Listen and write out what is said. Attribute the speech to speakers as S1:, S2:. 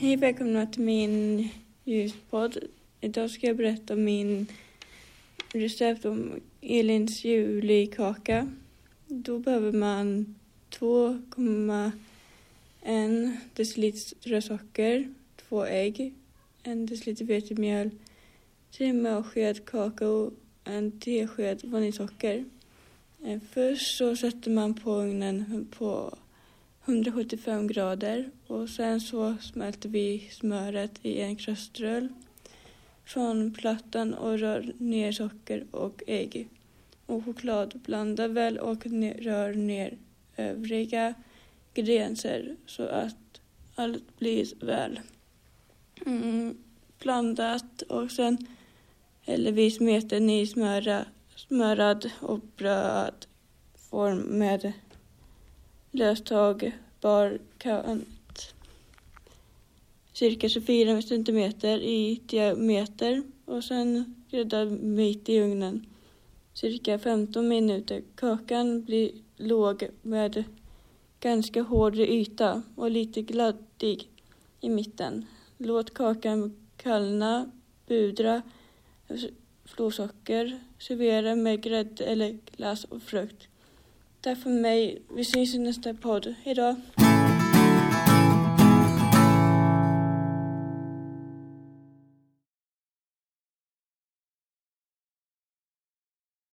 S1: Hej, välkomna till min ljuspodd. Idag ska jag berätta om min recept om Elins julikaka. Då behöver man 2,1 deciliter socker, 2 ägg, 1 deciliter vetemjöl, 3 matsked kakao, en tesked vaniljsocker. Eh, först så sätter man på ugnen på 175 grader och sen så smälter vi smöret i en kastrull från plattan och rör ner socker och ägg och choklad. Blanda väl och rör ner övriga ingredienser så att allt blir väl mm, blandat och sen häller vi smeten i smöra, smörad och brödform med löstagbar kant. Cirka 24 centimeter i diameter och sen grädda mitt i ugnen. Cirka 15 minuter. Kakan blir låg med ganska hård yta och lite gladdig i mitten. Låt kakan kallna, budra florsocker, servera med grädde eller glass och frukt. Det är för mig. Vi ses i nästa podd. Hejdå.